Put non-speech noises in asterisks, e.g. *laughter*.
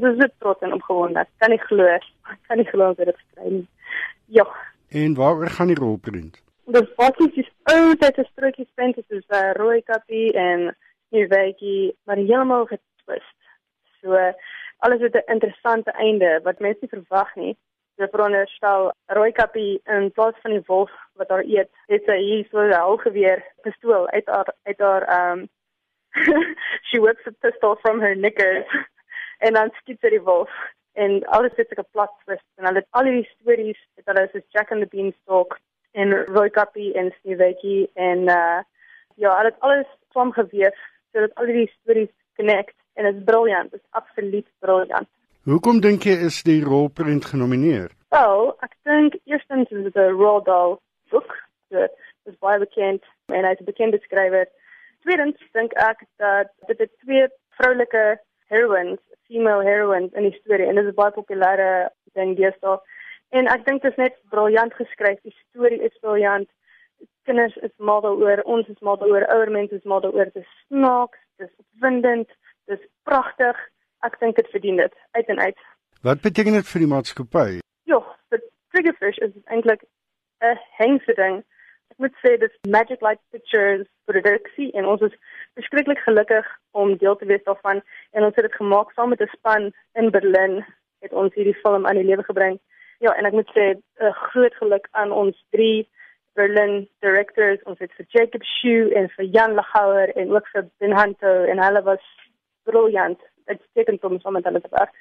Ons is so trots en opgewonde. Ek kan nie glo, ek kan nie glo ons het dit gekry nie. Ja. En waaroor gaan die rolprent? Dis basies is altyd 'n strokie prent, dit is 'n uh, rooi kappie en hier werkie, maar heeltemal getwist. So alles het 'n interessante einde wat mense nie verwag nie. So veronderstel rooi kappie in plaas van die wolf wat haar eet, het sy hier so 'n houtgeweer pistool uit haar uit haar um *laughs* she whips a pistol from her knickers en dan skiet sy die wolf en alles het 'n plot twist en hulle het al die stories het hulle soos Jack and the Beanstalk en Roy Kappie en Sneewietjie en uh ja, hulle het alles saamgeweef sodat al die stories connect en dit is briljant, dit is absoluut briljant. Hoekom dink jy is die rolprent genomineer? Wel, ek dink eerstens is dit 'n Roald Dahl boek. Dit is baie bekend en hy's 'n bekende skrywer. Tweedens dink ek dat dit twee vroulike heroines female heroines in die storie en dit is baie populêre ding deesdae. En ek dink dit is net briljant geskryf. Die storie is briljant. Kinders is mal daaroor, ons is mal daaroor, ouer mense is mal daaroor. Dit is snaaks, dit is opwindend, dit is pragtig. Ek dink dit verdien dit uit en uit. Wat beteken dit vir die maatskappy? Ja, vir Triggerfish is eintlik 'n hengse ding moet sê dis Magic Light Pictures produksie en ons is verskriklik gelukkig om deel te wees daarvan en ons het dit gemaak saam met 'n span in Berlin het ons hierdie film aan die lewe gebring. Ja, en ek moet sê 'n groot geluk aan ons drie Berlin directors, ons het vir Jacob Shu en vir Jan Lagauer en ook vir Ben Hanto en hulle was briljant. Dit steek soms om met hulle te werk.